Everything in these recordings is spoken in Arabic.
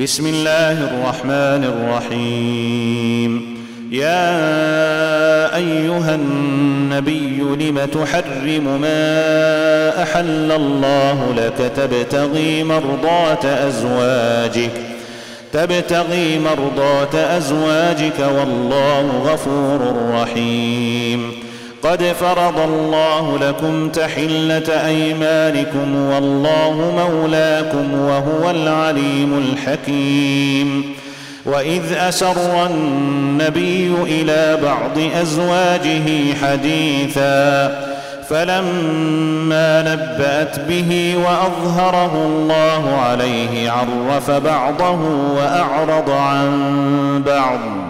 بسم الله الرحمن الرحيم. يا أيها النبي لم تحرم ما أحل الله لك؟ تبتغي مرضاه أزواجك. تبتغي مرضاه أزواجك والله غفور رحيم. قد فرض الله لكم تحلة أيمانكم والله مولاكم وهو العليم الحكيم. وإذ أسر النبي إلى بعض أزواجه حديثا فلما نبأت به وأظهره الله عليه عرف بعضه وأعرض عن بعض.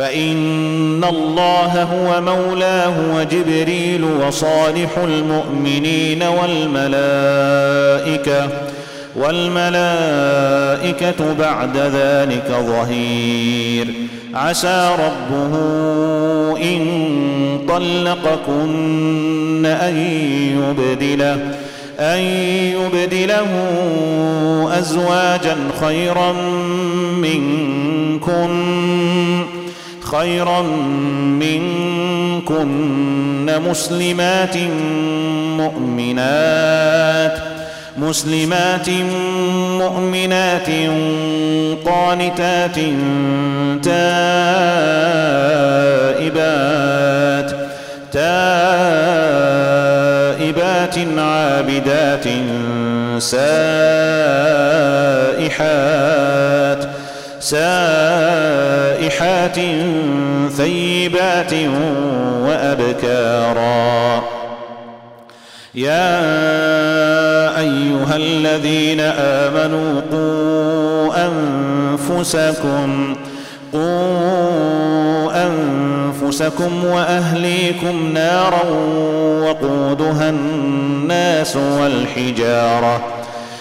فإن الله هو مولاه وجبريل وصالح المؤمنين والملائكة والملائكة بعد ذلك ظهير. عسى ربه إن طلقكن أن يبدله أن يبدله أزواجا خيرا منكن. خيرا منكن مسلمات مؤمنات مسلمات مؤمنات قانتات تائبات تائبات عابدات سائحات سائحات ثيبات وأبكارا. يا أيها الذين آمنوا قوا أنفسكم قوا أنفسكم وأهليكم نارا وقودها الناس والحجارة.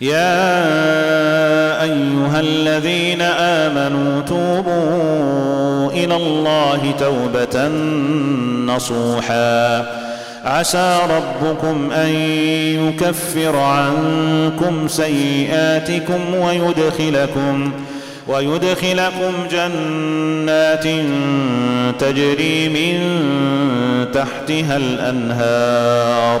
يا أيها الذين آمنوا توبوا إلى الله توبة نصوحا. عسى ربكم أن يكفر عنكم سيئاتكم ويدخلكم ويدخلكم جنات تجري من تحتها الأنهار.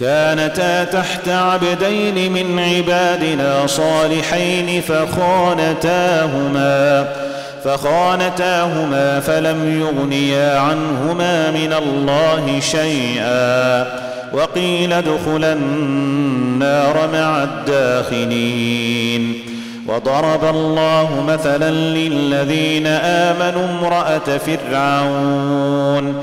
كانتا تحت عبدين من عبادنا صالحين فخانتاهما فخانتاهما فلم يغنيا عنهما من الله شيئا وقيل ادخلا النار مع الداخلين وضرب الله مثلا للذين آمنوا امرأة فرعون